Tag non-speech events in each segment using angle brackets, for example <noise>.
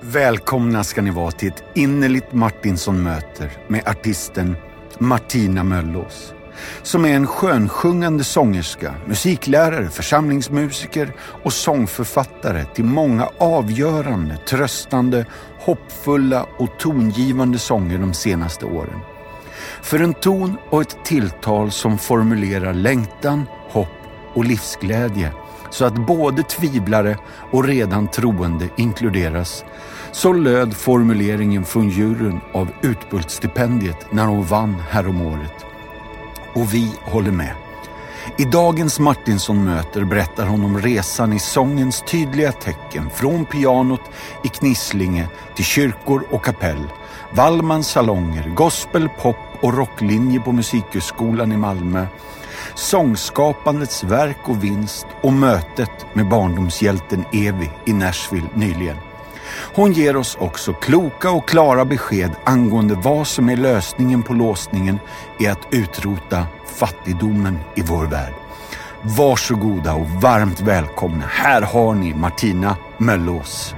Välkomna ska ni vara till ett innerligt Martinsson-möter med artisten Martina Möllås. Som är en skönsjungande sångerska, musiklärare, församlingsmusiker och sångförfattare till många avgörande, tröstande, hoppfulla och tongivande sånger de senaste åren. För en ton och ett tilltal som formulerar längtan, hopp och livsglädje så att både tvivlare och redan troende inkluderas. Så löd formuleringen från juryn av Utbultstipendiet när hon vann häromåret. Och vi håller med. I dagens Martinsson möter berättar hon om resan i sångens tydliga tecken från pianot i Knislinge till kyrkor och kapell, Wallmans salonger, gospel, pop och rocklinje på Musikhögskolan i Malmö, sångskapandets verk och vinst och mötet med barndomshjälten Evi i Nashville nyligen. Hon ger oss också kloka och klara besked angående vad som är lösningen på låsningen i att utrota fattigdomen i vår värld. Varsågoda och varmt välkomna. Här har ni Martina Möllås.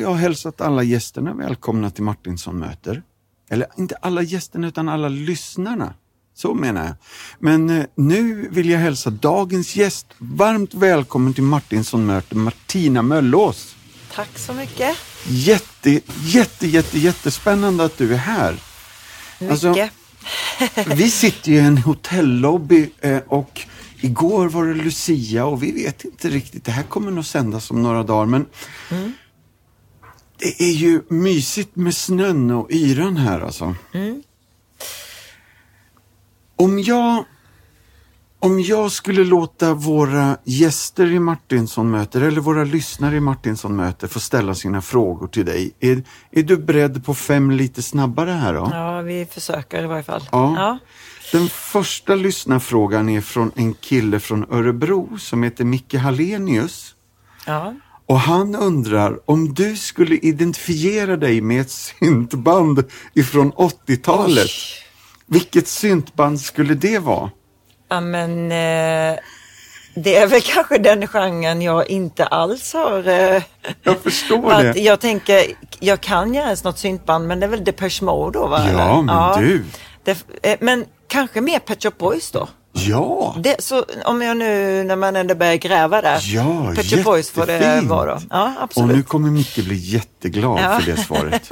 Jag hälsat alla gästerna välkomna till Martinsson möter. Eller inte alla gästerna utan alla lyssnarna. Så menar jag. Men eh, nu vill jag hälsa dagens gäst varmt välkommen till Martinsson möter, Martina Möllås. Tack så mycket. Jätte, jätte, jätte, jättespännande att du är här. Alltså, Mycket. <laughs> Vi sitter ju i en hotellobby eh, och igår var det Lucia och vi vet inte riktigt, det här kommer nog sändas om några dagar men det är ju mysigt med snön och yran här alltså. Om jag om jag skulle låta våra gäster i Martinsson möter eller våra lyssnare i Martinsson möter få ställa sina frågor till dig. Är, är du beredd på fem lite snabbare här då? Ja, vi försöker i varje fall. Ja. Ja. Den första lyssnarfrågan är från en kille från Örebro som heter Micke Hallenius. ja. Och han undrar om du skulle identifiera dig med ett syntband ifrån 80-talet. Oj. Vilket syntband skulle det vara? Ja, men eh, det är väl kanske den genren jag inte alls har eh, Jag förstår varit- det. Jag tänker, jag kan göra något syntband, men det är väl Depeche Mode då va? Ja, men du. Det, eh, men kanske mer Pet Shop Boys då? Ja, Det, så, om jag nu, när man ändå börjar gräva där. Ja, Pet Shop Boys får det vara. Ja, och absolut. nu kommer Micke bli jätteglad Ja. för det svaret.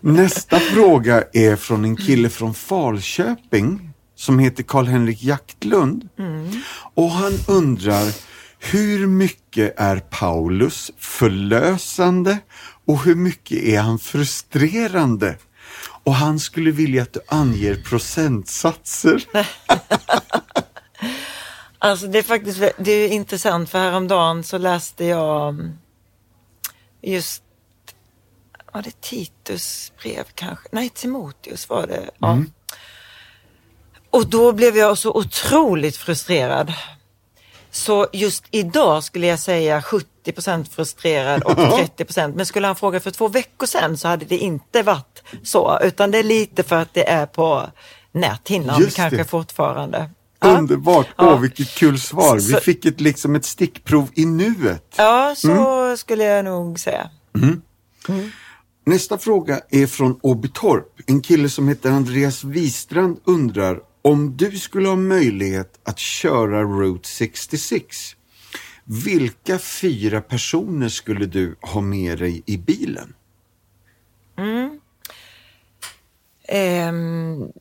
Nästa fråga är från en kille från Falköping som heter Karl-Henrik Jaktlund. Mm. Och han undrar hur mycket är Paulus förlösande och hur mycket är han frustrerande? Och han skulle vilja att du anger procentsatser. <laughs> Alltså det är faktiskt det är intressant för häromdagen så läste jag mm, just, var det Titus brev kanske? Nej, Timoteus var det. Ja. Och då blev jag så otroligt frustrerad. Så just idag skulle jag säga 70% frustrerad och 30% Men skulle han fråga för två veckor sedan så hade det inte varit så. Utan det är lite för att det är på näthinnan Just kanske det. fortfarande. Underbart! Ja. Åh, vilket kul svar. Vi Så- fick ett, liksom ett stickprov i nuet. Ja, så Mm. skulle jag nog säga. Nästa fråga är från Åbytorp. En kille som heter Andreas Wistrand undrar om du skulle ha möjlighet att köra Route 66. Vilka fyra personer skulle du ha med dig i bilen? Ehm,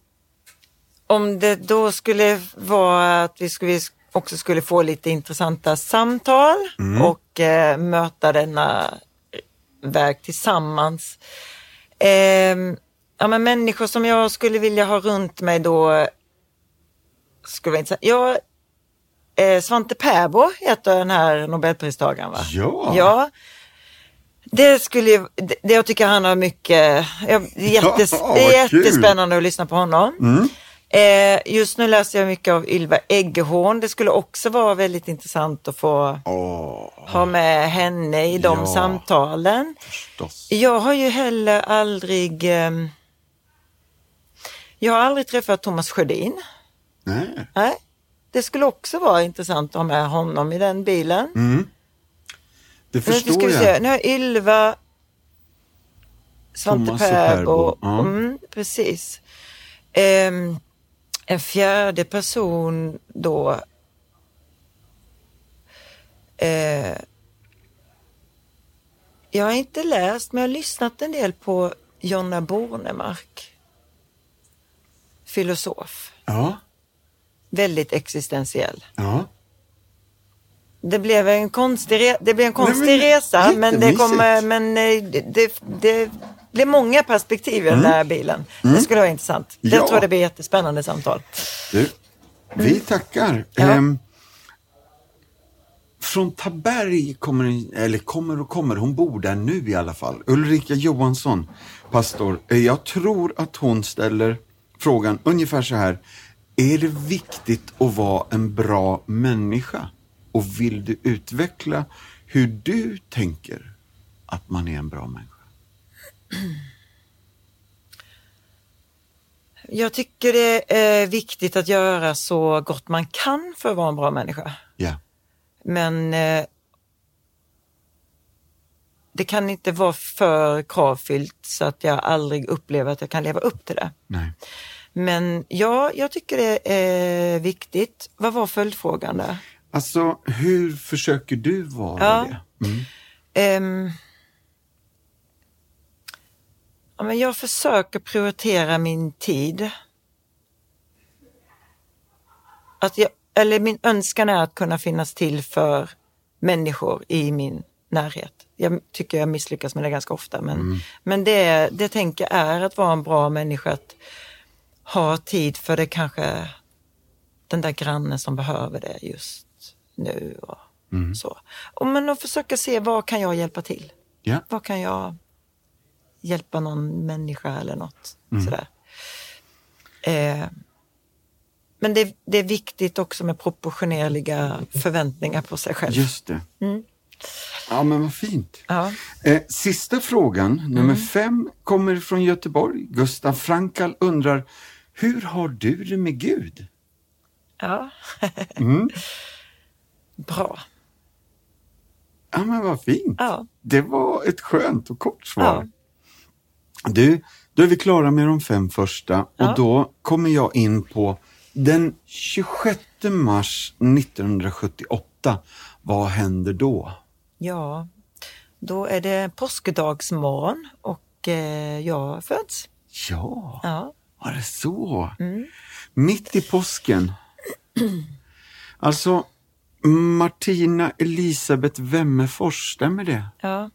om det då skulle vara att vi skulle, också skulle få lite intressanta samtal och eh, möta denna väg tillsammans. Ehm, ja, men människor som jag skulle vilja ha runt mig då skulle vara intressant. Ja, eh, Svante Pääbo heter den här Nobelpristagaren va? Ja. Ja. Det skulle ju, det, det jag tycker han har mycket, ja, det är, jättes, <laughs> Ja, det är vad kul. jättespännande att lyssna på honom. Eh, just nu läser jag mycket av Ylva Eggehorn. Det skulle också vara väldigt intressant att få Åh, ha med henne i de Ja. samtalen. förstås. Jag har ju heller aldrig ehm, jag har aldrig träffat Thomas Sjödin. Nej. Nej. Det skulle också vara intressant att ha med honom i den bilen. Mm. Det Nu ska förstår vi se. jag. Nu har Ylva, Svante. Perbo, ja. Mm, precis. Ehm, en fjärde person då. Eh, jag har inte läst, men jag har lyssnat en del på Jonna Bornemark. Filosof. Ja, Väldigt existentiell. ja. Det blev en konstig, det blev en konstig men resa, men det, kom, men eh, det, det, blev många perspektiv i den där bilen. Det skulle vara intressant. Jag Mm. Ja. tror det blir jättespännande samtal. Du, vi tackar. Mm. Ja. Ehm, från Taberg kommer, eller kommer och kommer, hon bor där nu i alla fall. Ulrika Johansson, pastor. Eh, Jag tror att hon ställer frågan ungefär så här. Är det viktigt att vara en bra människa? Och vill du utveckla hur du tänker att man är en bra människa? Jag tycker det är viktigt att göra så gott man kan för att vara en bra människa. Ja, Men eh, det kan inte vara för kravfyllt så att jag aldrig upplever att jag kan leva upp till det. nej. Men ja, jag tycker det är viktigt. Vad var följdfrågan där? Alltså, hur försöker du vara Ja. det? Mm. Ehm, ja, men jag försöker prioritera min tid. Att jag, eller min önskan är att kunna finnas till för människor i min närhet. Jag tycker jag misslyckas med det ganska ofta men, men det, det tänker är att vara en bra människa. Att ha tid för det kanske den där grannen som behöver det just nu. Och så. Och men att försöka se vad kan jag hjälpa till? Ja. Vad kan jag hjälpa någon människa eller något sådär. Eh, men det, det är viktigt också med proportionerliga förväntningar på sig själv. Just det. Mm. Ja, men vad fint. Ja. Eh, sista frågan, nummer Mm. fem, kommer från Göteborg. Gustav Frankal undrar, hur har du det med Gud? ja. <laughs> Mm. Bra. Ja, men vad fint. Ja. Det var ett skönt och kort svar. Du, då är vi klara med de fem första och Ja. då kommer jag in på den 26 mars 1978. Vad händer då? ja, då är det påskdagsmorgon och eh, jag föds. Ja, Ja. Var det så? Mm. Mitt i påsken. Alltså, Martina Elisabeth Wemmerfors, stämmer det? ja, jag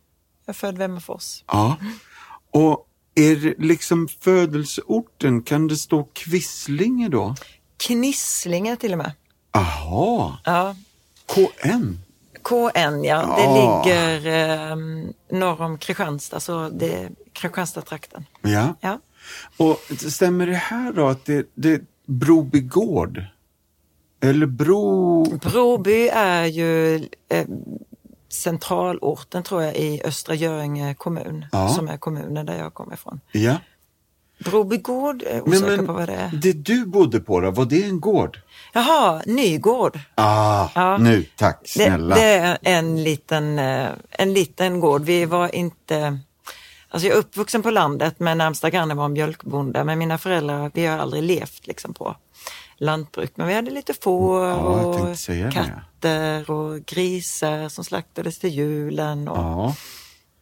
är född Vemmerfors. Ja. Och är liksom födelseorten, kan det stå Quislinge då? Knisslinge till och med. Aha, Ja, KN. KN ja, det Ja. ligger eh, norr om Kristianstad, så det är Kristianstad-trakten. Ja. Ja. Och stämmer det här då att det, det är Broby gård? Eller Bro... Broby är ju eh, centralorten tror jag i Östra Göinge kommun, Ja. som är kommunen där jag kommer ifrån. Ja. Broby gård, är Men, osäker men på vad det är. det du bodde på då, var det en gård? Jaha, Nygård. Ah, Ja. nu tack Det, snälla. det är en liten, eh, en liten gård. Vi var inte... Alltså jag är uppvuxen på landet men närmsta grannen var en mjölkbonde. Men mina föräldrar, vi har aldrig levt liksom på lantbruk. Men vi hade lite får och katter och grisar som slaktades till julen. Och, Ja.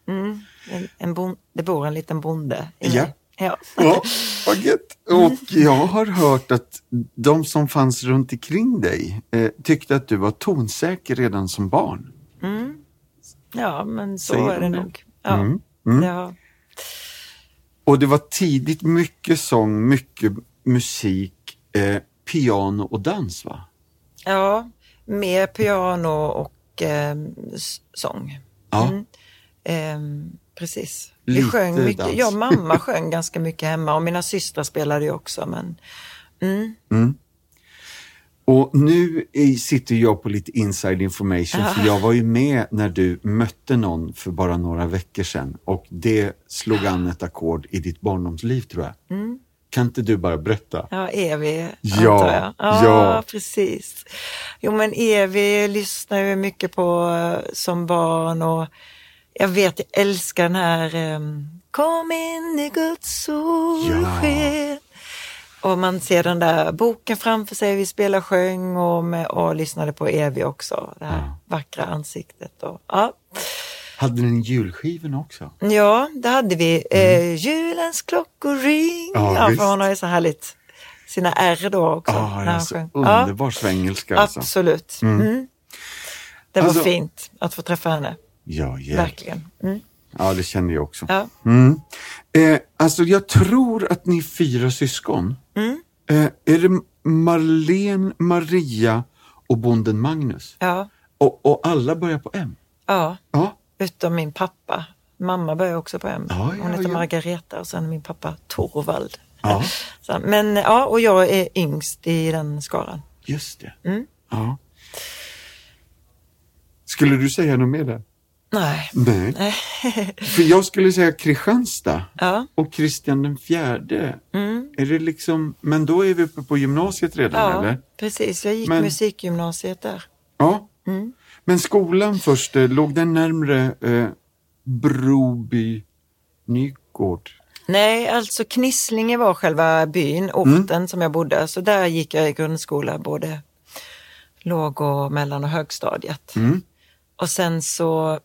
mm, en, en bon, det bor en liten bonde i Ja. mig. Ja. Ja, vad gött. Och jag har hört att de som fanns runt omkring dig eh, tyckte att du var tonsäker redan som barn. ja, men så Säger är det de det? nog. Ja. Mm, mm. Ja. Och det var tidigt mycket sång, mycket musik, eh, piano och dans va? Ja, mer piano och eh, sång. Ja. Mm. Ehm, precis. Vi Lite sjöng mycket. dans. Ja, mamma sjöng ganska mycket hemma och mina systrar spelade ju också. Men, Mm. Och nu sitter jag på lite inside information för jag var ju med när du mötte någon för bara några veckor sedan och det slog an ett ackord i ditt barndomsliv tror jag. Kan inte du bara berätta? Ja, Evi Ja, antar jag. Ja, ja. precis. Jo, men Evi lyssnar ju mycket på eh, som barn och jag vet, jag älskar den här ehm, Kom in i Guds solsken. Och man ser den där boken framför sig, vi spelar sjöng och, med, och lyssnade på Evi också. Det här vackra ansiktet. Och, ja. Hade ni julskivan också? ja, det hade vi. Eh, julens klockor ring. Ja, Ja, för hon har ju så härligt sina R då också. Ja, när det är så sjöng. underbar svengelska alltså. Absolut. Mm. Det var Alltså- fint att få träffa henne. Ja, yeah. Verkligen. Mm. ja, det kände jag också. Ja. Mm. Eh, alltså jag tror att ni är fyra syskon. Mm. Eh, är det Marlene, Maria och bonden Magnus? Ja. Och, och alla börjar på M? ja, Ja. utom min pappa. Mamma börjar också på M. Ja, ja, Hon heter. Margareta och sen min pappa Torvald. Ja. <laughs> Så, men ja, och jag är yngst i den skaran. Just det. Mm. Ja. Skulle du säga något mer där? Nej. Nej. <laughs> För jag skulle säga Kristianstad Ja. och Kristian den fjärde. Mm. Är det liksom, men då är vi uppe på gymnasiet redan Ja, eller? precis. Jag gick Men- musikgymnasiet där. Ja. Mm. Men skolan först, eh, låg den närmre eh, Broby Nygård? Nej, alltså Knislinge var själva byn, orten som jag bodde. Så där gick jag i grundskola, både låg och mellan och högstadiet. Mm. Och sen så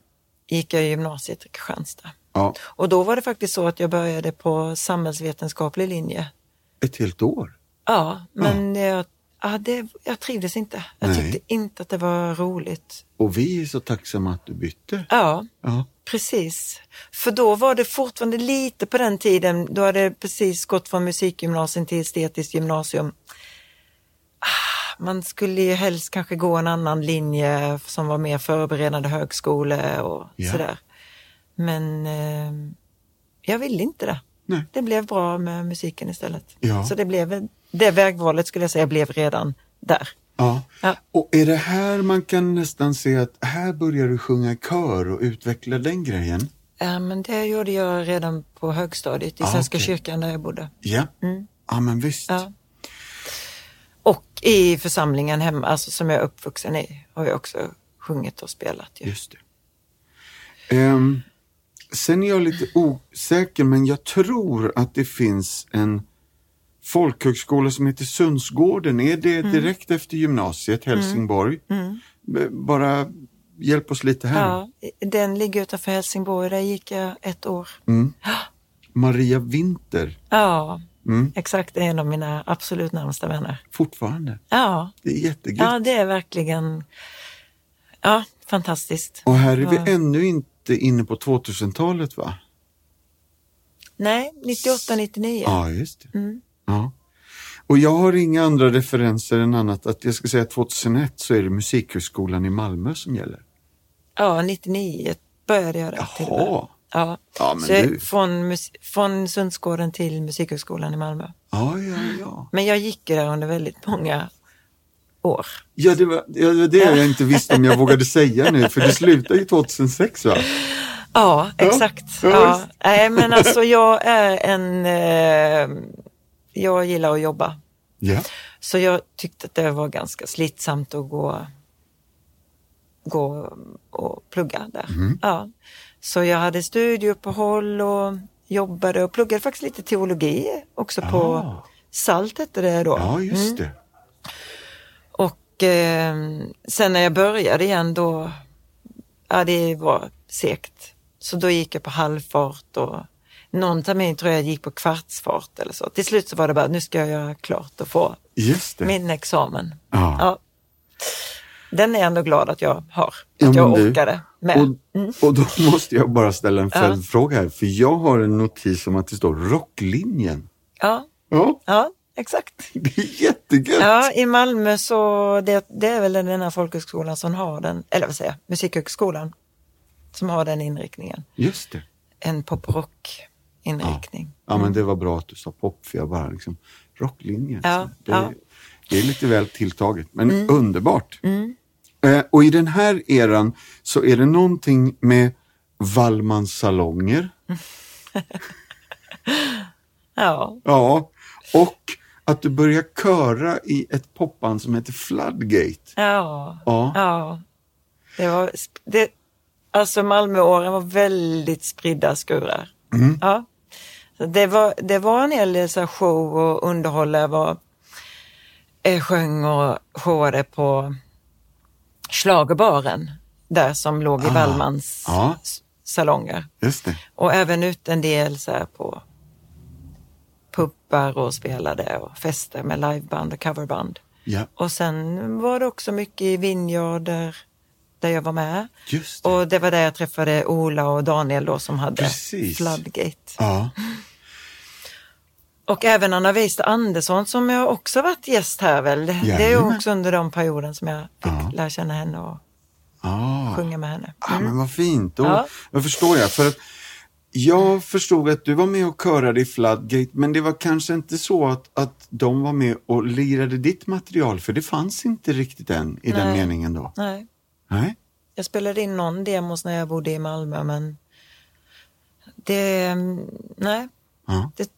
gick jag i gymnasiet i Kristianstad. Ja, Och då var det faktiskt så att jag började på samhällsvetenskaplig linje. ett helt år. Ja, men jag, ja, det, jag trivdes inte. Jag Nej. tyckte inte att det var roligt. Och vi är så tacksamma att du bytte. Ja, Ja. Precis. För då var det fortfarande lite på den tiden, då hade det precis gått från musikgymnasium till estetiskt gymnasium. Man skulle ju helst kanske gå en annan linje som var mer förberedande högskole och Ja. sådär. Men eh, jag ville inte det. Nej. Det blev bra med musiken istället. Ja. Så det blev, det vägvalet skulle jag säga blev redan där. Ja. Ja. Och är det här man kan nästan se att här börjar du sjunga kör och utveckla den grejen? Ja, men det gjorde jag redan på högstadiet i Ah, Svenska okej. kyrkan där jag bodde. Ja. Ja, men visst. Mm. Ja. Och i församlingen hemma, alltså som jag är uppvuxen i, har jag också sjungit och spelat. Ju. Just det. Ehm, sen är jag lite osäker, men jag tror att det finns en folkhögskola som heter Sundsgården. Är det Mm. direkt efter gymnasiet, Helsingborg? B- Bara hjälp oss lite här. Ja, den ligger utanför Helsingborg, där gick jag ett år. Mm. Maria Winter, Ja, Mm. exakt, det är en av mina absolut närmsta vänner. fortfarande. Ja, Det är jättegött. ja det är verkligen ja, fantastiskt. Och här är vi Ja. ännu inte inne på 2000-talet va? Nej, 98, 99. Ja, just det. Mm. Ja. Och jag har inga andra referenser än annat att jag ska säga att 2001 så är det Musikhögskolan i Malmö som gäller. Ja, 99 började jag där. Jaha. Ja. Ja, Så du- från, från Sundsgården till Musikhögskolan i Malmö. Ja, ja, ja. Men jag gick där under väldigt många år. Ja, det var ja, det var det jag inte visste om jag vågade säga nu, för det slutade ju 2006 va? Ja, exakt. ja, Ja. Nej, men alltså jag är en... Eh, jag gillar att jobba. Ja. Så jag tyckte att det var ganska slitsamt att gå, gå och plugga där. Mm. Ja. Så jag hade studieuppehåll och jobbade och pluggade faktiskt lite teologi också på Ah. SALT hette det då. Ja, just Mm. det. Och eh, sen när jag började igen då, ja det var segt. Så då gick jag på halvfart och någon termin tror jag gick på kvartsfart eller så. Till slut så var det bara, nu ska jag göra klart och få min examen. Ja. Ja. Den är jag ändå glad att jag har, Ja, att jag du, orkade med. Mm. Och, och då <laughs> måste jag bara ställa en följdfråga här, för jag har en notis om att det står rocklinjen. Ja, Ja, ja, exakt. <laughs> det är jättegött. Ja, i Malmö så, det, det är väl den här folkhögskolan som har den, eller vad säger jag, Musikhögskolan som har den inriktningen. Just det. En poprock inriktning. Ja, men det var bra att du sa pop, för jag bara liksom, rocklinje. Ja, det, ja. Mm. det är lite väl tilltaget, men underbart. Eh, och i den här eran så är det någonting med Wallmans salonger, <laughs> Ja, ja, och att du börjar köra i ett popband som heter Floodgate. ja, Ja, ja. Det var, det, alltså Malmöåren var väldigt spridda skurar. Ja. Så det, var, det var en hel del show och underhåll. Jag var, eh, sjöng och showade på Schlagerbaren där som låg i Ah, Wallmans s- salonger. Och även ut en del så här på pubbar och spelade och fester med liveband och coverband. Ja, Och sen var det också mycket i Vineyard där, jag var med. det. Och det var där jag träffade Ola och Daniel då som hade Precis. Floodgate. Ja, Och även Anna Weister Andersson som jag också varit gäst här väl. Det, det är Jajamän. också under den perioden som jag fick Ja. lära känna henne och ah. sjunga med henne. Ah, men vad fint, då, Ja. då förstår jag. För att jag förstod att du var med och körade i Floodgate, men det var kanske inte så att, att de var med och lirade ditt material, för det fanns inte riktigt än i den Nej. meningen då. Nej, Nej? jag spelade in någon demos när jag bodde i Malmö men det, mm, nej, Ja. det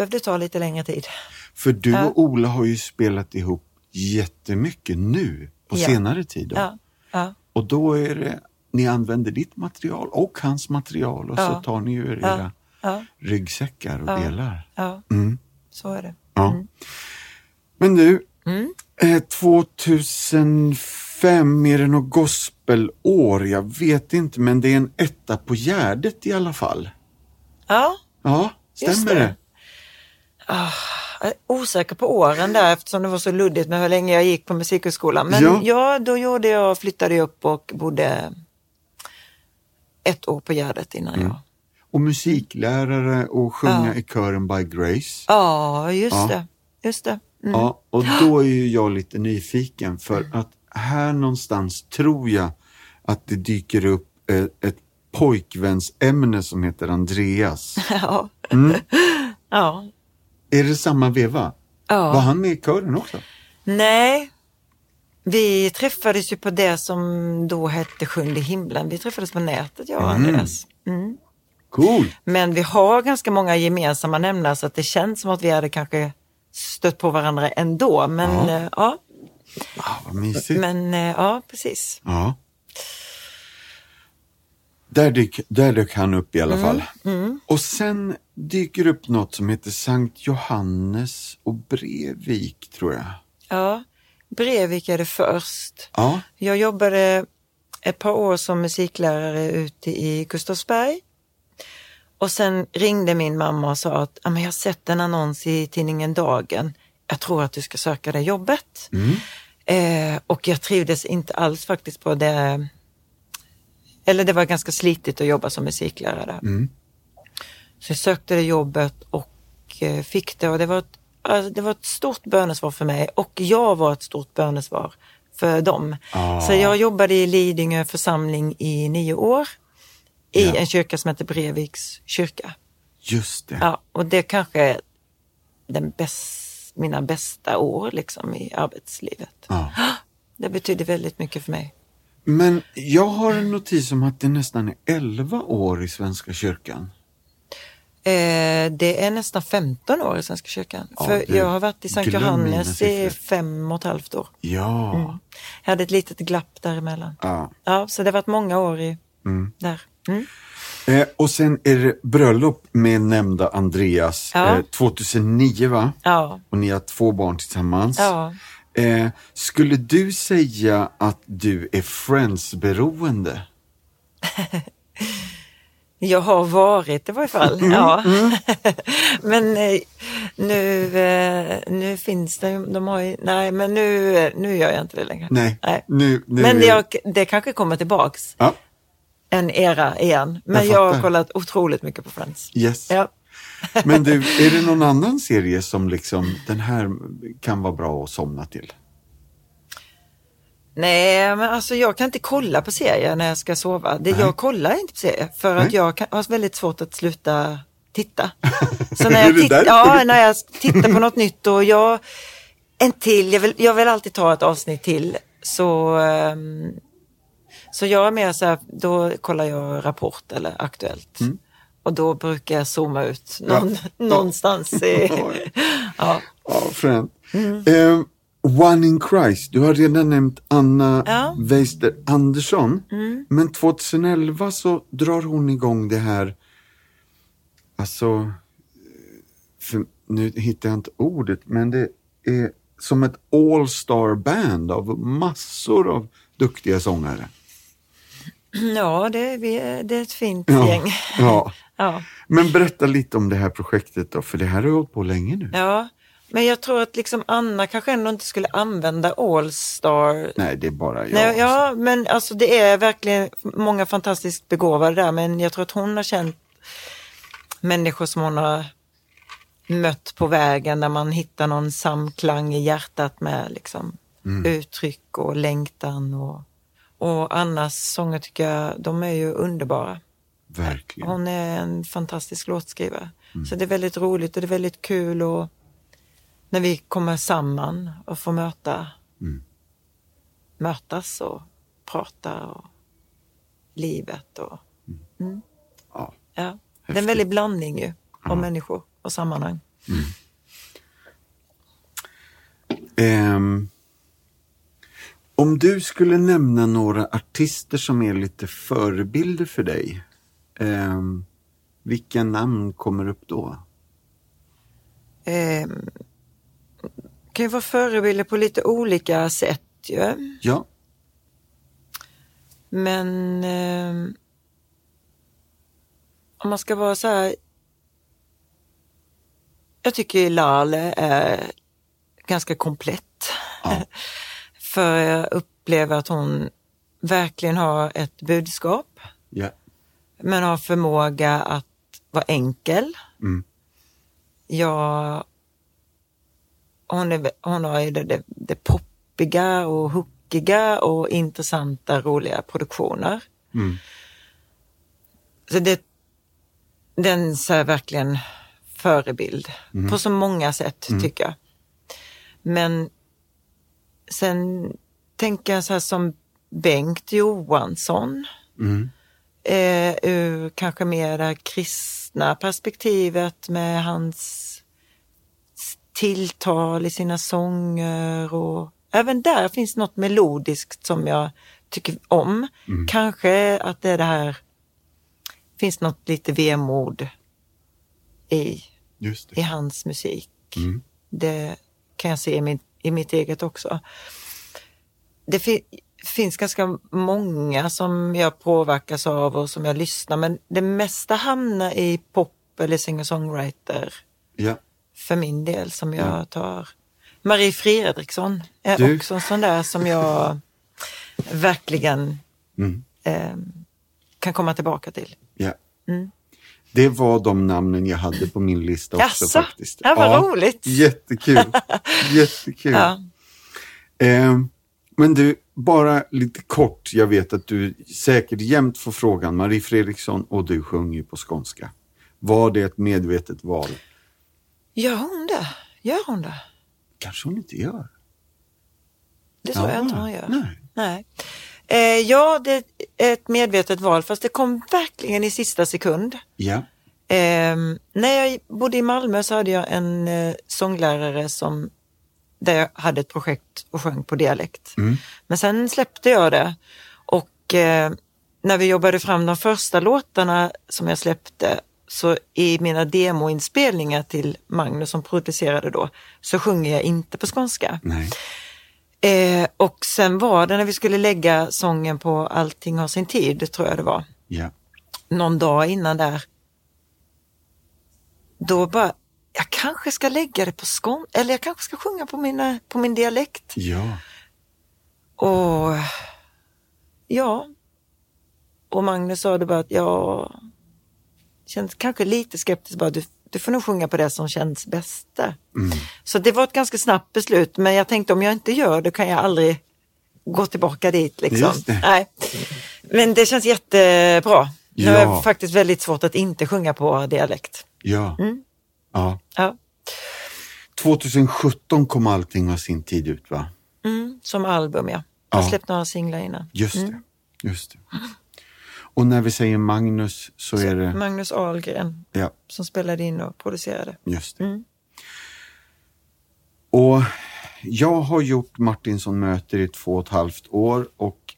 behövde ta lite längre tid. För du Ja. och Ola har ju spelat ihop jättemycket nu på Ja. senare tid. Ja, ja, Och då är det, ni använder ditt material och hans material och så tar ni ur era ryggsäckar och delar. ja, Mm. så är det. Ja. Men du, Mm. eh, 2005 är det något gospelår, jag vet inte, men det är en etta på Gärdet i alla fall. Ja, Ja, stämmer det. det? Jag är osäker på åren där eftersom det var så luddigt med hur länge jag gick på musikhögskolan. Men Ja. ja, då gjorde jag, flyttade jag upp och bodde ett år på Gärdet innan Mm. jag... Och musiklärare och sjunga Ja. i kören By Grace. Ja, just Ja. det. Just det. Mm. Ja, och <gasps> då är ju jag lite nyfiken för att här någonstans tror jag att det dyker upp eh, ett pojkvänsämne som heter Andreas. <laughs> Ja. Mm. <laughs> ja. Är det samma veva? ja. Var han med i kören också? Nej, vi träffades ju på det som då hette Sjunde himlen. Vi träffades på nätet, jag och Mm. Andreas. Mm. Cool! Men vi har ganska många gemensamma nämnare så att det känns som att vi hade kanske stött på varandra ändå. Men Ja. ja, ja, Ah, vad mysigt. men, eh, ja precis. Ja. Där, dyk, där dök han upp i alla Mm, fall. Och sen dyker upp något som heter Sankt Johannes och Brevik, tror jag. Ja, Brevik är det först. Ja, Jag jobbade ett par år som musiklärare ute i Gustavsberg. Och sen ringde min mamma och sa att "Ja, men jag har sett en annons i tidningen Dagen. Jag tror att du ska söka det jobbet. Eh, och jag trivdes inte alls faktiskt på det. Eller det var ganska slitigt att jobba som musiklärare där. Så jag sökte det jobbet och eh, fick det och det var, ett, alltså, det var ett stort bönesvar för mig och jag var ett stort bönesvar för dem. Ah. Så jag jobbade i Lidingö församling i nio år i Ja. en kyrka som heter Breviks kyrka. just det. Ja, och det kanske är den bäst, mina bästa år liksom i arbetslivet. Ja. <gasps> Det betyder väldigt mycket för mig. Men jag har en notis om att det nästan är 11 år i Svenska kyrkan. Eh, det är nästan 15 år i Svenska kyrkan. Ja, för jag har varit i Sankt Johannes i fem och ett halvt år. Ja. Jag hade ett litet glapp däremellan. ja. Ja, så det har varit många år i, där. Mm. Eh, och sen är det bröllop med nämnda Andreas Ja. eh, 2009 va? Ja, Och ni har två barn tillsammans. ja. Eh, skulle du säga att du är Friends-beroende? <laughs> Jag har varit i varje fall. Mm, Ja. <laughs> men eh, nu, eh, nu finns det ju- de har ju, nej men nu, nu gör jag inte det längre. Nej, Nej. nu, nu Men jag, det kanske kommer tillbaks Ja, en era igen. Men Jag jag, har kollat otroligt mycket på Friends. yes. Ja. Men du, är det någon annan serie som liksom, den här kan vara bra att somna till? Nej, men alltså jag kan inte kolla på serier när jag ska sova. Det, jag kollar inte på serier för att Nej. jag kan, har väldigt svårt att sluta titta. <laughs> Så när jag, titt, ja, när jag tittar på något <laughs> nytt och jag, en till, jag vill, jag vill alltid ta ett avsnitt till. Så, um, så jag är mer så här, då kollar jag Rapport eller Aktuellt. Mm. Och då brukar jag zooma ut någon, Ja. någonstans. I, <laughs> ja. Ja, fränt. Eh, One in Christ, du har redan nämnt Anna Ja. Weister Andersson. Men 2011 så drar hon igång det här, alltså, eh, för, nu hittar jag inte ordet, men det är som ett all-star band av massor av duktiga sångare. Ja, det, är- det är ett fint Ja, gäng. ja. Ja. Men berätta lite om det här projektet då, för det här har hållit på länge nu. ja, men jag tror att liksom Anna kanske ändå inte skulle använda All-star. Nej, det är bara jag. Nej, ja, men alltså det är verkligen många fantastiskt begåvade där, men jag tror att hon har känt människor som hon har mött på vägen där man hittar någon samklang i hjärtat med liksom uttryck och längtan och, och Annas sånger tycker jag, de är ju underbara. Verkligen. Hon är en fantastisk låtskrivare. Så det är väldigt roligt och det är väldigt kul och när vi kommer samman och får möta, mötas och prata och livet och Ja. ja. Det är en väldig blandning ju av människor och sammanhang. Ehm, om du skulle nämna några artister som är lite förebilder för dig, ehm, vilka namn kommer upp då? Eh, kan ju vara förebilder på lite olika sätt ju. Ja, Men eh, om man ska vara så här. Jag tycker Lale är ganska komplett. Ja. <laughs> För jag upplever att hon verkligen har ett budskap. ja, Men har förmåga att vara enkel. Mm. Jag, hon, är, hon har ju det, det, det poppiga och hookiga och intressanta, roliga produktioner. Mm. Så det, den är verkligen förebild på så många sätt tycker jag. Men sen tänker jag så här som Bengt Johansson. Mm. Eh, ur kanske mer det här kristna perspektivet med hans tilltal i sina sånger och även där finns något melodiskt som jag tycker om. Kanske att det är det här, finns något lite vemod i, i hans musik. Mm. Det kan jag se i, min, i mitt eget också. Det finns ganska många som jag påverkas av och som jag lyssnar men det mesta hamnar i pop eller singer-songwriter Ja, för min del som jag tar. Marie Fredriksson är Du. också en sån där som jag verkligen Mm. eh, kan komma tillbaka till. ja. Mm. Det var de namnen jag hade på min lista också Jaså? faktiskt. Ja, vad roligt. Jättekul. <laughs> Jättekul. Ja. Eh, men du, bara lite kort. Jag vet att du säkert jämt får frågan, Marie Fredriksson och du sjunger ju på skånska. Var det ett medvetet val? Gör hon det? Gör hon det? kanske hon inte gör. Det tror Ja, jag inte hon gör. nej. Nej. Eh, ja, det är ett medvetet val fast det kom verkligen i sista sekund. Ja. Eh, när jag bodde i Malmö så hade jag en eh, sånglärare som där jag hade ett projekt och sjöng på dialekt. Men sen släppte jag det och eh, när vi jobbade fram de första låtarna som jag släppte så i mina demoinspelningar till Magnus som producerade då så sjunger jag inte på skånska. Eh, och sen var det när vi skulle lägga sången på Allting har sin tid, tror jag det var, Ja. någon dag innan där. Då bara, jag kanske ska lägga det på skån eller jag kanske ska sjunga på, mina, på min dialekt. Ja. Och ja, och Magnus sa det bara att jag känns kanske lite skeptisk bara, du, du får nog sjunga på det som känns bäst där. Så det var ett ganska snabbt beslut, men jag tänkte om jag inte gör det kan jag aldrig gå tillbaka dit. Liksom. Nej. Men det känns jättebra. Nu är det faktiskt väldigt svårt att inte sjunga på dialekt. Ja. Mm. Ja. Ja. 2017 kom allting av sin tid ut va? Mm, som album ja. Jag Ja. släppt några singlar innan. Just det. Just det. Och när vi säger Magnus så är det... Magnus Ahlgren Ja, som spelade in och producerade. just det. Mm. Och jag har gjort Martinsson möter i två och ett halvt år och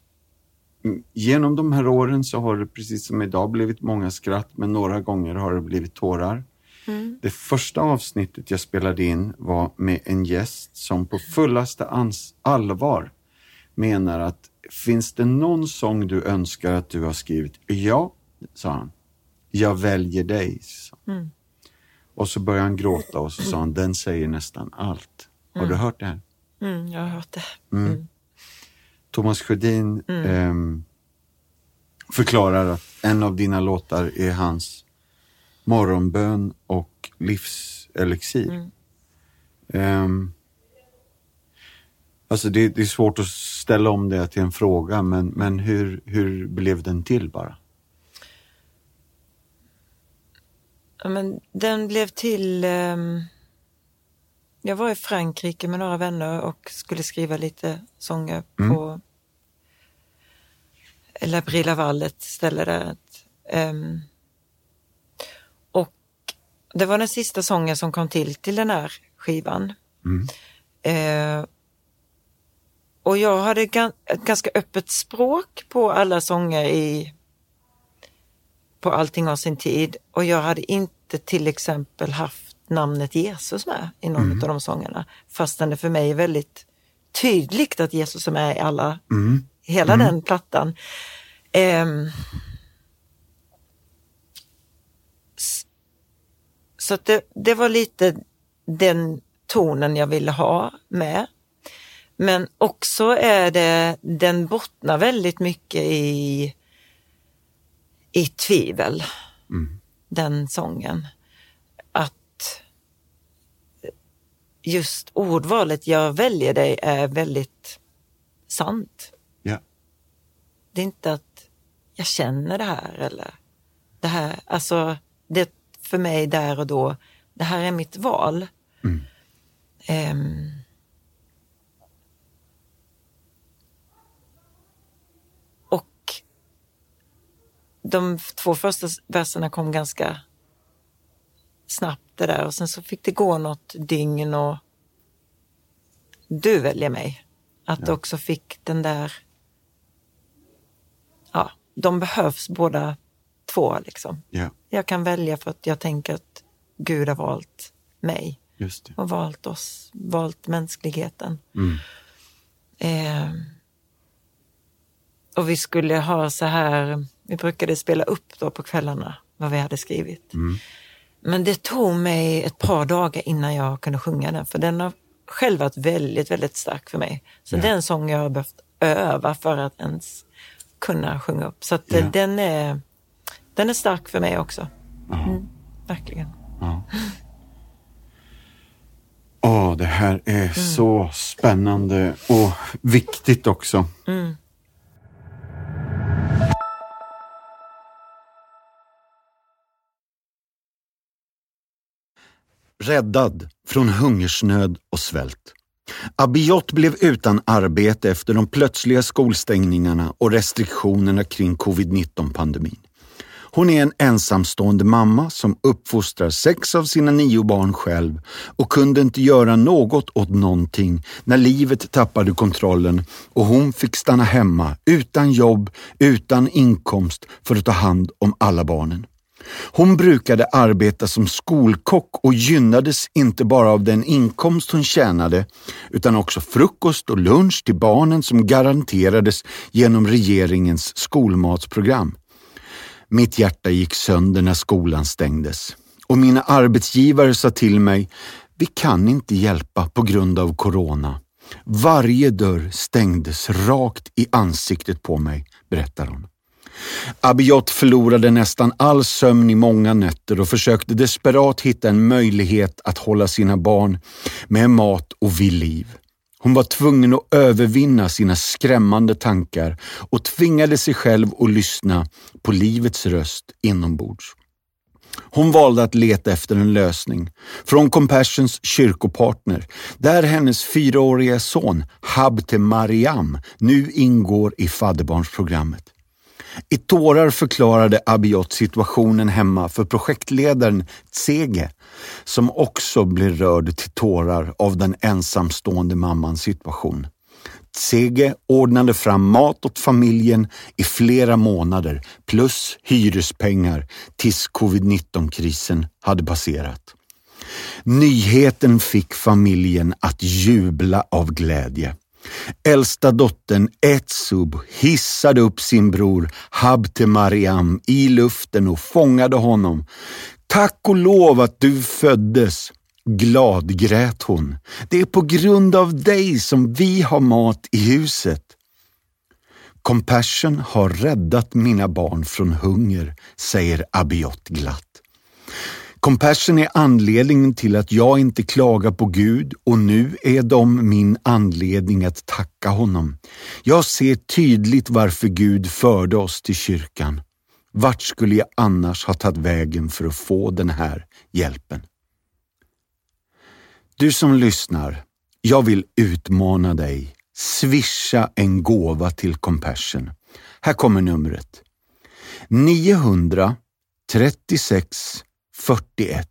mm, genom de här åren så har det precis som idag blivit många skratt men några gånger har det blivit tårar. Det första avsnittet jag spelade in var med en gäst som på fullaste ans- allvar menar att finns det någon sång du önskar att du har skrivit? Ja, sa han. Jag väljer dig. han. Och så började han gråta och så sa han, den säger nästan allt. Har du hört det här? Mm, jag har hört det. Thomas Sjödin ehm, förklarar att en av dina låtar är hans morgonbön och livselixir. Ehm, alltså det, det är svårt att ställa om det till en fråga, men, men hur, hur blev den till bara? Ja, men den blev till... ehm, jag var i Frankrike med några vänner och skulle skriva lite sånger på La Brille ett ställe där. Och det var den sista sången som kom till till den här skivan. Eh, och jag hade ett ganska öppet språk på alla sånger i på Allting har sin tid och jag hade inte till exempel haft namnet Jesus med i någon av de sångerna. Fastän det för mig är väldigt tydligt att Jesus är med i alla, hela den plattan. Ehm, så det, det var lite den tonen jag ville ha med. Men också är det, den bottnar väldigt mycket i, i tvivel, den sången. Att just ordvalet jag väljer dig är väldigt sant. Ja. Det är inte att jag känner det här eller det här, alltså det för mig där och då, det här är mitt val. Ehm, och de två första verserna kom ganska snabbt det där och sen så fick det gå något dygn och du väljer mig. Att det också fick den där, ja, de behövs båda två liksom. Ja, Jag kan välja för att jag tänker att Gud har valt mig och valt oss, valt mänskligheten. Mm. Eh, och vi skulle ha så här, vi brukade spela upp då på kvällarna vad vi hade skrivit. Men det tog mig ett par dagar innan jag kunde sjunga den, för den har själv varit väldigt, väldigt stark för mig. Så Ja. det är en sång jag har behövt öva för att ens kunna sjunga upp. Så Ja. den, är, den är stark för mig också. Mm, verkligen. Åh, det här är så spännande och viktigt också. Räddad från hungersnöd och svält. Abiot blev utan arbete efter de plötsliga skolstängningarna och restriktionerna kring covid-19-pandemin. Hon är en ensamstående mamma som uppfostrar sex av sina nio barn själv och kunde inte göra något åt någonting när livet tappade kontrollen och hon fick stanna hemma utan jobb, utan inkomst för att ta hand om alla barnen. Hon brukade arbeta som skolkock och gynnades inte bara av den inkomst hon tjänade utan också frukost och lunch till barnen som garanterades genom regeringens skolmatsprogram. Mitt hjärta gick sönder när skolan stängdes och mina arbetsgivare sa till mig, vi kan inte hjälpa på grund av corona. Varje dörr stängdes rakt i ansiktet på mig, berättar hon. Abiot förlorade nästan all sömn i många nätter och försökte desperat hitta en möjlighet att hålla sina barn med mat och vid liv. Hon var tvungen att övervinna sina skrämmande tankar och tvingade sig själv att lyssna på livets röst inombords. Hon valde att leta efter en lösning från Compassions kyrkopartner där hennes fyraåriga son Habte Mariam nu ingår i fadderbarnsprogrammet. I tårar förklarade Abiot situationen hemma för projektledaren Tsege som också blev rörd till tårar av den ensamstående mammans situation. Tsege ordnade fram mat åt familjen i flera månader plus hyrespengar tills covid-19-krisen hade passerat. Nyheten fick familjen att jubla av glädje. Äldsta dottern Etsub hissade upp sin bror Habte Mariam i luften och fångade honom. Tack och lov att du föddes! Glad grät hon. Det är på grund av dig som vi har mat i huset. Compassion har räddat mina barn från hunger, säger Abiot glatt. Compassion är anledningen till att jag inte klagar på Gud och nu är de min anledning att tacka honom. Jag ser tydligt varför Gud förde oss till kyrkan. Vart skulle jag annars ha tagit vägen för att få den här hjälpen? Du som lyssnar, jag vill utmana dig. Swisha en gåva till Compassion. Här kommer numret. 936 41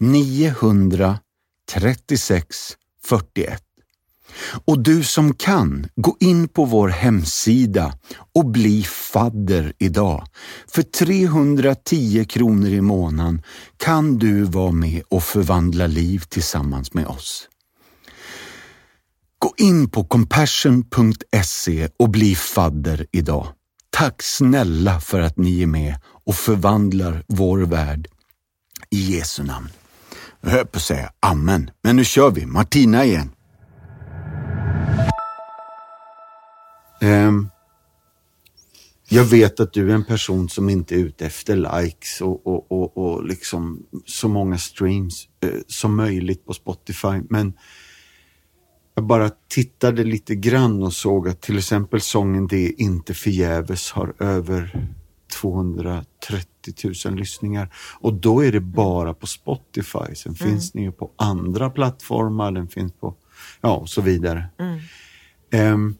936 41 och du som kan, gå in på vår hemsida och bli fadder idag. För 310 kronor i månaden kan du vara med och förvandla liv tillsammans med oss. Gå in på compassion.se och bli fadder idag. Tack snälla för att ni är med och förvandlar vår värld. I Jesu namn. Jag höll på att säga amen, men nu kör vi. Martina igen. Um, jag vet att du är en person som inte är ute efter likes och, och, och, och liksom så många streams uh, som möjligt på Spotify. Men jag bara tittade lite grann och såg att till exempel sången Det är inte förgäves har över 230 000 lyssningar. Och då är det bara på Spotify. Sen mm. finns den ju på andra plattformar, den finns på, ja och så vidare. Mm. Um,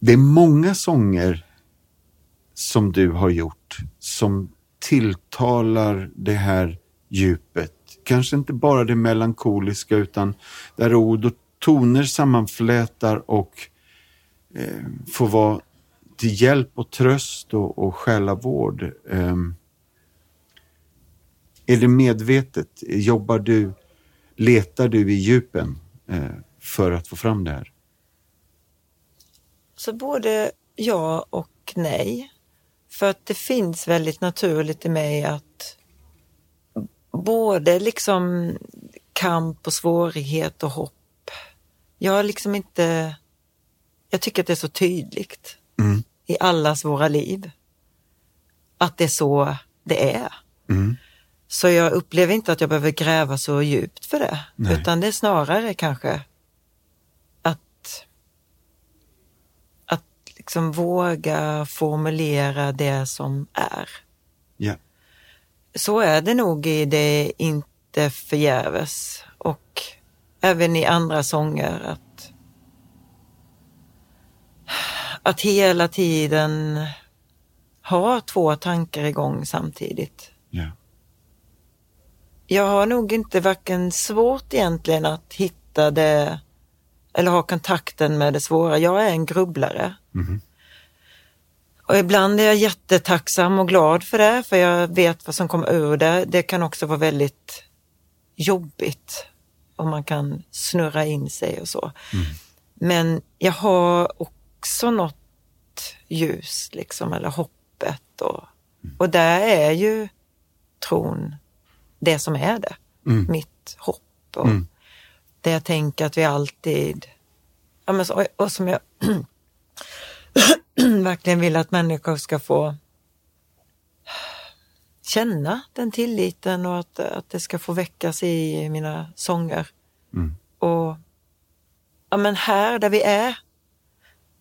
det är många sånger som du har gjort som tilltalar det här djupet. Kanske inte bara det melankoliska utan där ord och toner sammanflätar och eh, får vara till hjälp och tröst och, och själavård. Eh, är det medvetet? Jobbar du, letar du i djupen eh, för att få fram det här? Så både ja och nej. För att det finns väldigt naturligt i mig att både liksom kamp och svårighet och hopp. Jag har liksom inte, jag tycker att det är så tydligt mm. i allas våra liv. Att det är så det är. Mm. Så jag upplever inte att jag behöver gräva så djupt för det. Nej. Utan det är snarare kanske liksom våga formulera det som är. Så är det nog i det inte förgäves och även i andra sånger att, att hela tiden ha två tankar igång samtidigt. Yeah. Jag har nog inte varken svårt egentligen att hitta det eller ha kontakten med det svåra. Jag är en grubblare. Mm. Och ibland är jag jättetacksam och glad för det, för jag vet vad som kommer ur det. Det kan också vara väldigt jobbigt om man kan snurra in sig och så. Mm. Men jag har också något ljus, liksom, eller hoppet. Och, mm. och där är ju tron det som är det. Mm. Mitt hopp. Och mm. Det jag tänker att vi alltid, ja, men så, och som jag <clears throat> <clears throat> verkligen vill att människor ska få känna den tilliten och att, att det ska få väckas i mina sånger. Mm. Och ja men här där vi är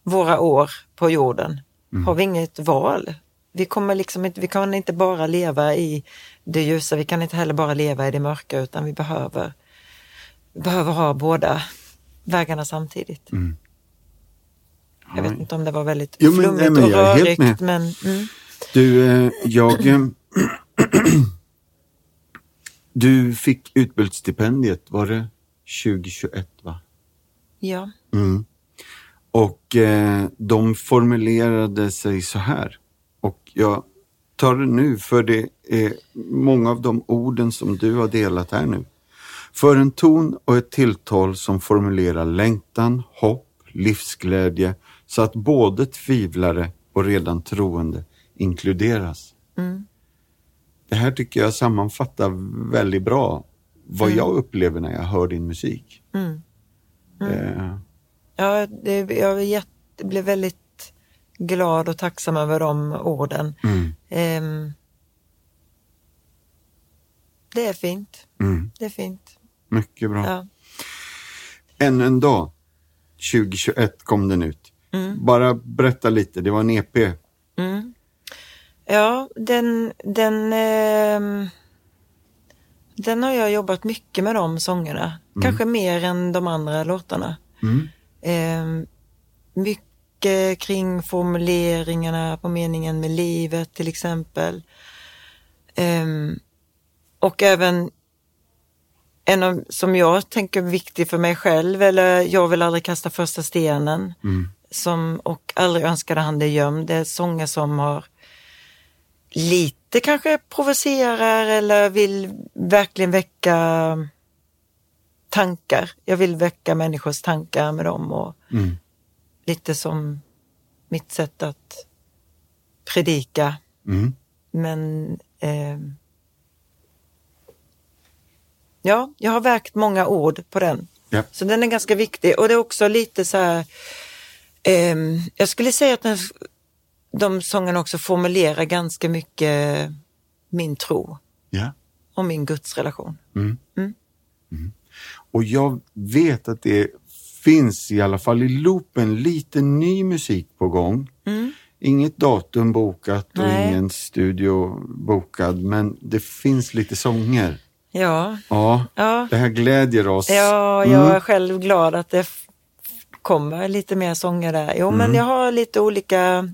våra år på jorden Mm. har vi inget val. Vi kommer liksom inte, vi kan inte bara leva i det ljusa, vi kan inte heller bara leva i det mörka utan vi behöver, behöver ha båda vägarna samtidigt. Jag vet inte om det var väldigt Jo, men- flummigt nej, men och rörigt men mm, Du, eh, jag... eh, <clears throat> du fick utbildningsstipendiet, var det 2021 va? ja. Mm. Och eh, de formulerade sig så här. Och jag tar det nu för det är många av de orden som du har delat här nu. För en ton och ett tilltal som formulerar längtan, hopp, livsglädje så att både tvivlare och redan troende inkluderas. Det här tycker jag sammanfattar väldigt bra vad jag upplever när jag hör din musik. Eh, Ja, det, jag jätte, blev väldigt glad och tacksam över de orden. mm, Ehm, det är fint. mm, Det är fint. mycket bra. Ja. Ännu en dag, 2021 kom den ut. Bara berätta lite, det var en EP. Ja, den, den, ehm, den har jag jobbat mycket med de sångerna. Kanske mer än de andra låtarna. Mm. Ehm, mycket kring formuleringarna på meningen med livet till exempel. Ehm, och även en av, som jag tänker viktig för mig själv, eller Jag vill aldrig kasta första stenen. Som, och Aldrig önskade han det gömd. Det är sånger som har lite kanske provocerar eller vill verkligen väcka tankar. Jag vill väcka människors tankar med dem och Mm. lite som mitt sätt att predika. Mm. Men eh, ja, jag har vägt många ord på den. Ja. Så den är ganska viktig och det är också lite så här, ehm, jag skulle säga att den, de sångerna också formulerar ganska mycket min tro Ja. och min gudsrelation. Mm. Och jag vet att det finns i alla fall i loopen lite ny musik på gång. Inget datum bokat och Nej. ingen studio bokad, men det finns lite sånger. Ja, Ja, ja. det här glädjer oss. Ja, Mm. jag är själv glad att det kommer lite mer sånger där. Jo, men jag har lite olika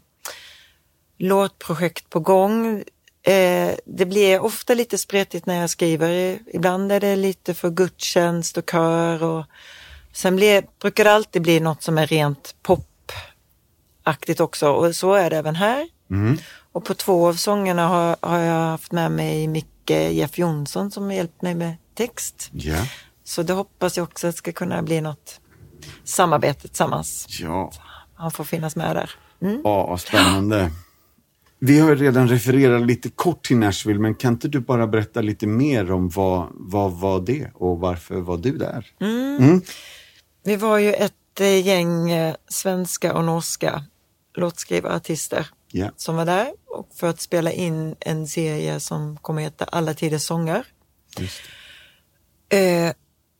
låtprojekt på gång. Eh, det blir ofta lite spretigt när jag skriver. Ibland är det lite för gudstjänst och kör och sen blir, brukar det alltid bli något som är rent popaktigt också och så är det även här. Mm. Och på två av sångerna har, har jag haft med mig Micke Jeff Jonsson som hjälpt mig med text. Ja, Så det hoppas jag också ska kunna bli något samarbete tillsammans. ja. Han får finnas med där. Ja, vad spännande. Vi har ju redan refererat lite kort till Nashville, men kan inte du bara berätta lite mer om vad, vad var det och varför var du där? Vi var ju ett eh, gäng eh, svenska och norska låtskrivarartister Ja. som var där och för att spela in en serie som kommer heta Alla tiders sånger. Eh,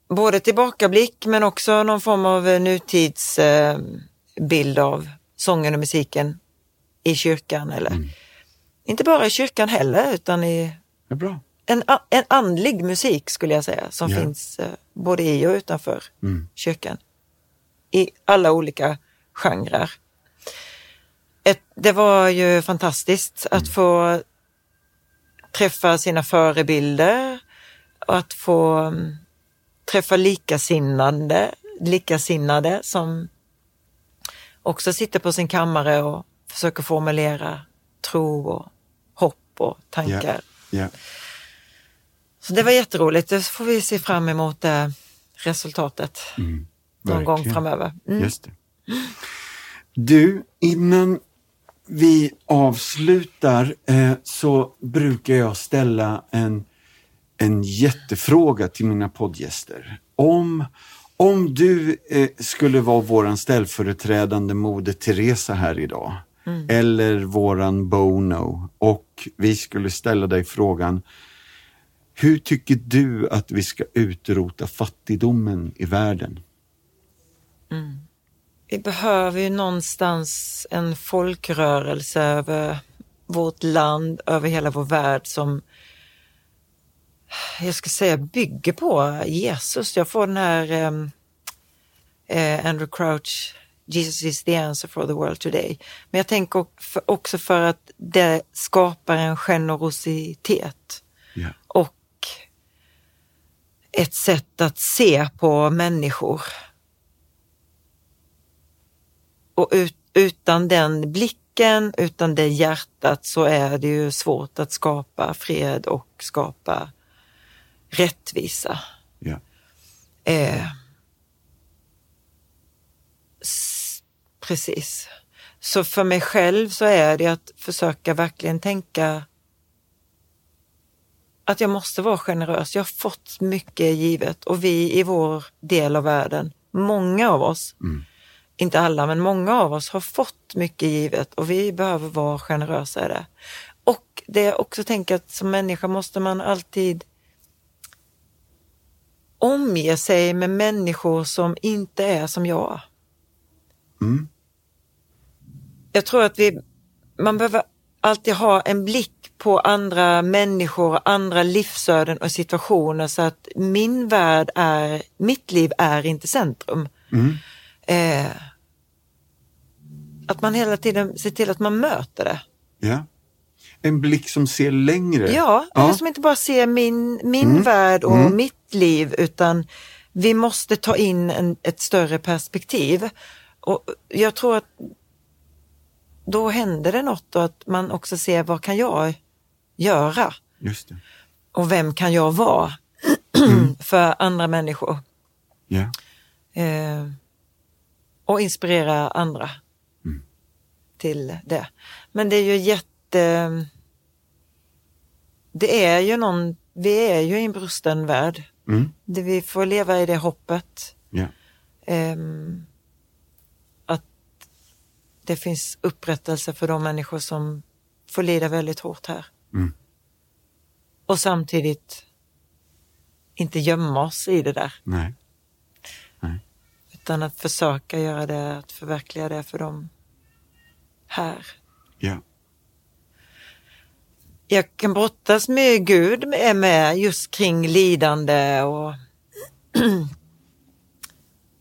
både tillbakablick men också någon form av eh, nutidsbild eh, av sången och musiken i kyrkan eller inte bara i kyrkan heller utan i en, en andlig musik skulle jag säga som Ja. finns eh, både i och utanför Mm. kyrkan. I alla olika genrer. Ett, det var ju fantastiskt att få träffa sina förebilder och att få mm, träffa likasinnade, likasinnade som också sitter på sin kammare och försöker formulera tro och hopp och tankar. Ja. Så det var jätteroligt. Det får vi se fram emot det resultatet någon gång framöver. Mm. Just det. Du, innan vi avslutar eh, så brukar jag ställa en, en jättefråga till mina poddgäster. Om, om du eh, skulle vara våran ställföreträdande Moder Teresa här idag, eller våran Bono, och vi skulle ställa dig frågan hur tycker du att vi ska utrota fattigdomen i världen? Vi behöver ju någonstans en folkrörelse över vårt land, över hela vår värld som jag ska säga bygger på Jesus. Jag får den här um, eh, Andrew Crouch, Jesus is the answer for the world today. Men jag tänker också för att det skapar en generositet Ja. och ett sätt att se på människor. Och ut, utan den blicken, utan det hjärtat så är det ju svårt att skapa fred och skapa rättvisa. Ja. Eh, precis. Så för mig själv så är det att försöka verkligen tänka att jag måste vara generös. Jag har fått mycket givet och vi i vår del av världen, många av oss, inte alla men många av oss har fått mycket givet och vi behöver vara generösa i det. Och det jag också tänker att som människa måste man alltid omge sig med människor som inte är som jag. Mm. Jag tror att vi, man behöver alltid ha en blick på andra människor, andra livsöden och situationer så att min värld är, mitt liv är inte centrum. Eh, att man hela tiden ser till att man möter det. Ja. En blick som ser längre. Ja, ja. som inte bara ser min, min värld och mitt liv utan vi måste ta in en, ett större perspektiv. Och jag tror att då händer det något och att man också ser vad kan jag göra Just det. och vem kan jag vara <clears throat> för andra människor Ja. eh, och inspirera andra till det. Men det är ju jätte... Det är ju någon, vi är ju i en brusten värld. Mm. Det, vi får leva i det hoppet. Ja. ehm, att det finns upprättelse för de människor som får lida väldigt hårt här. Mm. Och samtidigt inte gömma oss i det där. Nej. Utan att försöka göra det, att förverkliga det för dem här. Ja. Jag kan brottas med Gud med, med just kring lidande och <clears throat>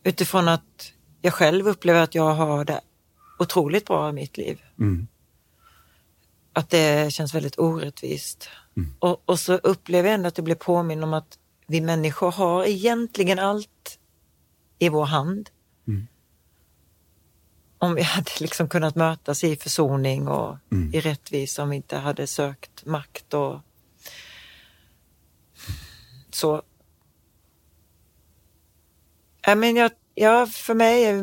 utifrån att jag själv upplever att jag har det otroligt bra i mitt liv. Mm. Att det känns väldigt orättvist. Och, och så upplever jag ändå att jag blir påminn om att vi människor har egentligen allt i vår hand. Om vi <laughs> hade liksom kunnat mötas i försoning och i rättvisa om vi inte hade sökt makt och så. Ja, men jag, ja, för mig,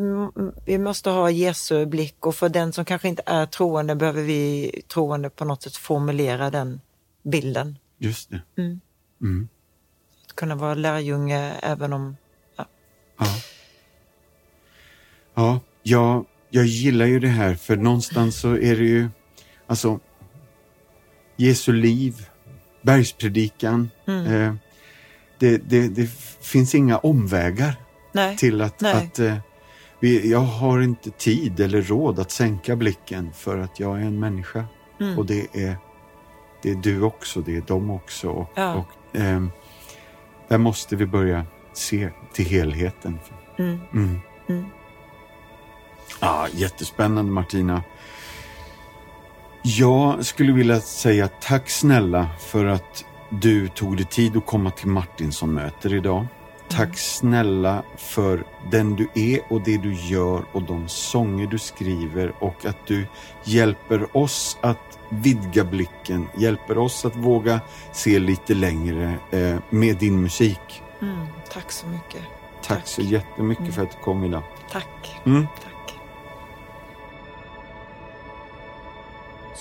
vi måste ha Jesu blick och för den som kanske inte är troende behöver vi troende på något sätt formulera den bilden. Just det. Att kunna vara lärjunge även om, ja, Ja. Ja, jag, jag gillar ju det här för någonstans så är det ju, alltså, Jesu liv, bergspredikan, eh, det, det, det finns inga omvägar nej, till att, nej. att eh, vi, jag har inte tid eller råd att sänka blicken för att jag är en människa. Mm. Och det är, det är du också, det är de också. Och, Ja. och, ehm, där måste vi börja se till helheten. Mm. Mm. Ja, jättespännande Martina. Jag skulle vilja säga tack snälla för att du tog dig tid att komma till Martinsson-möter idag. Tack snälla för den du är och det du gör och de sånger du skriver och att du hjälper oss att vidga blicken, hjälper oss att våga se lite längre eh, med din musik. Mm, tack så mycket. Tack, så jättemycket för att du kom idag. Tack. Mm. Tack.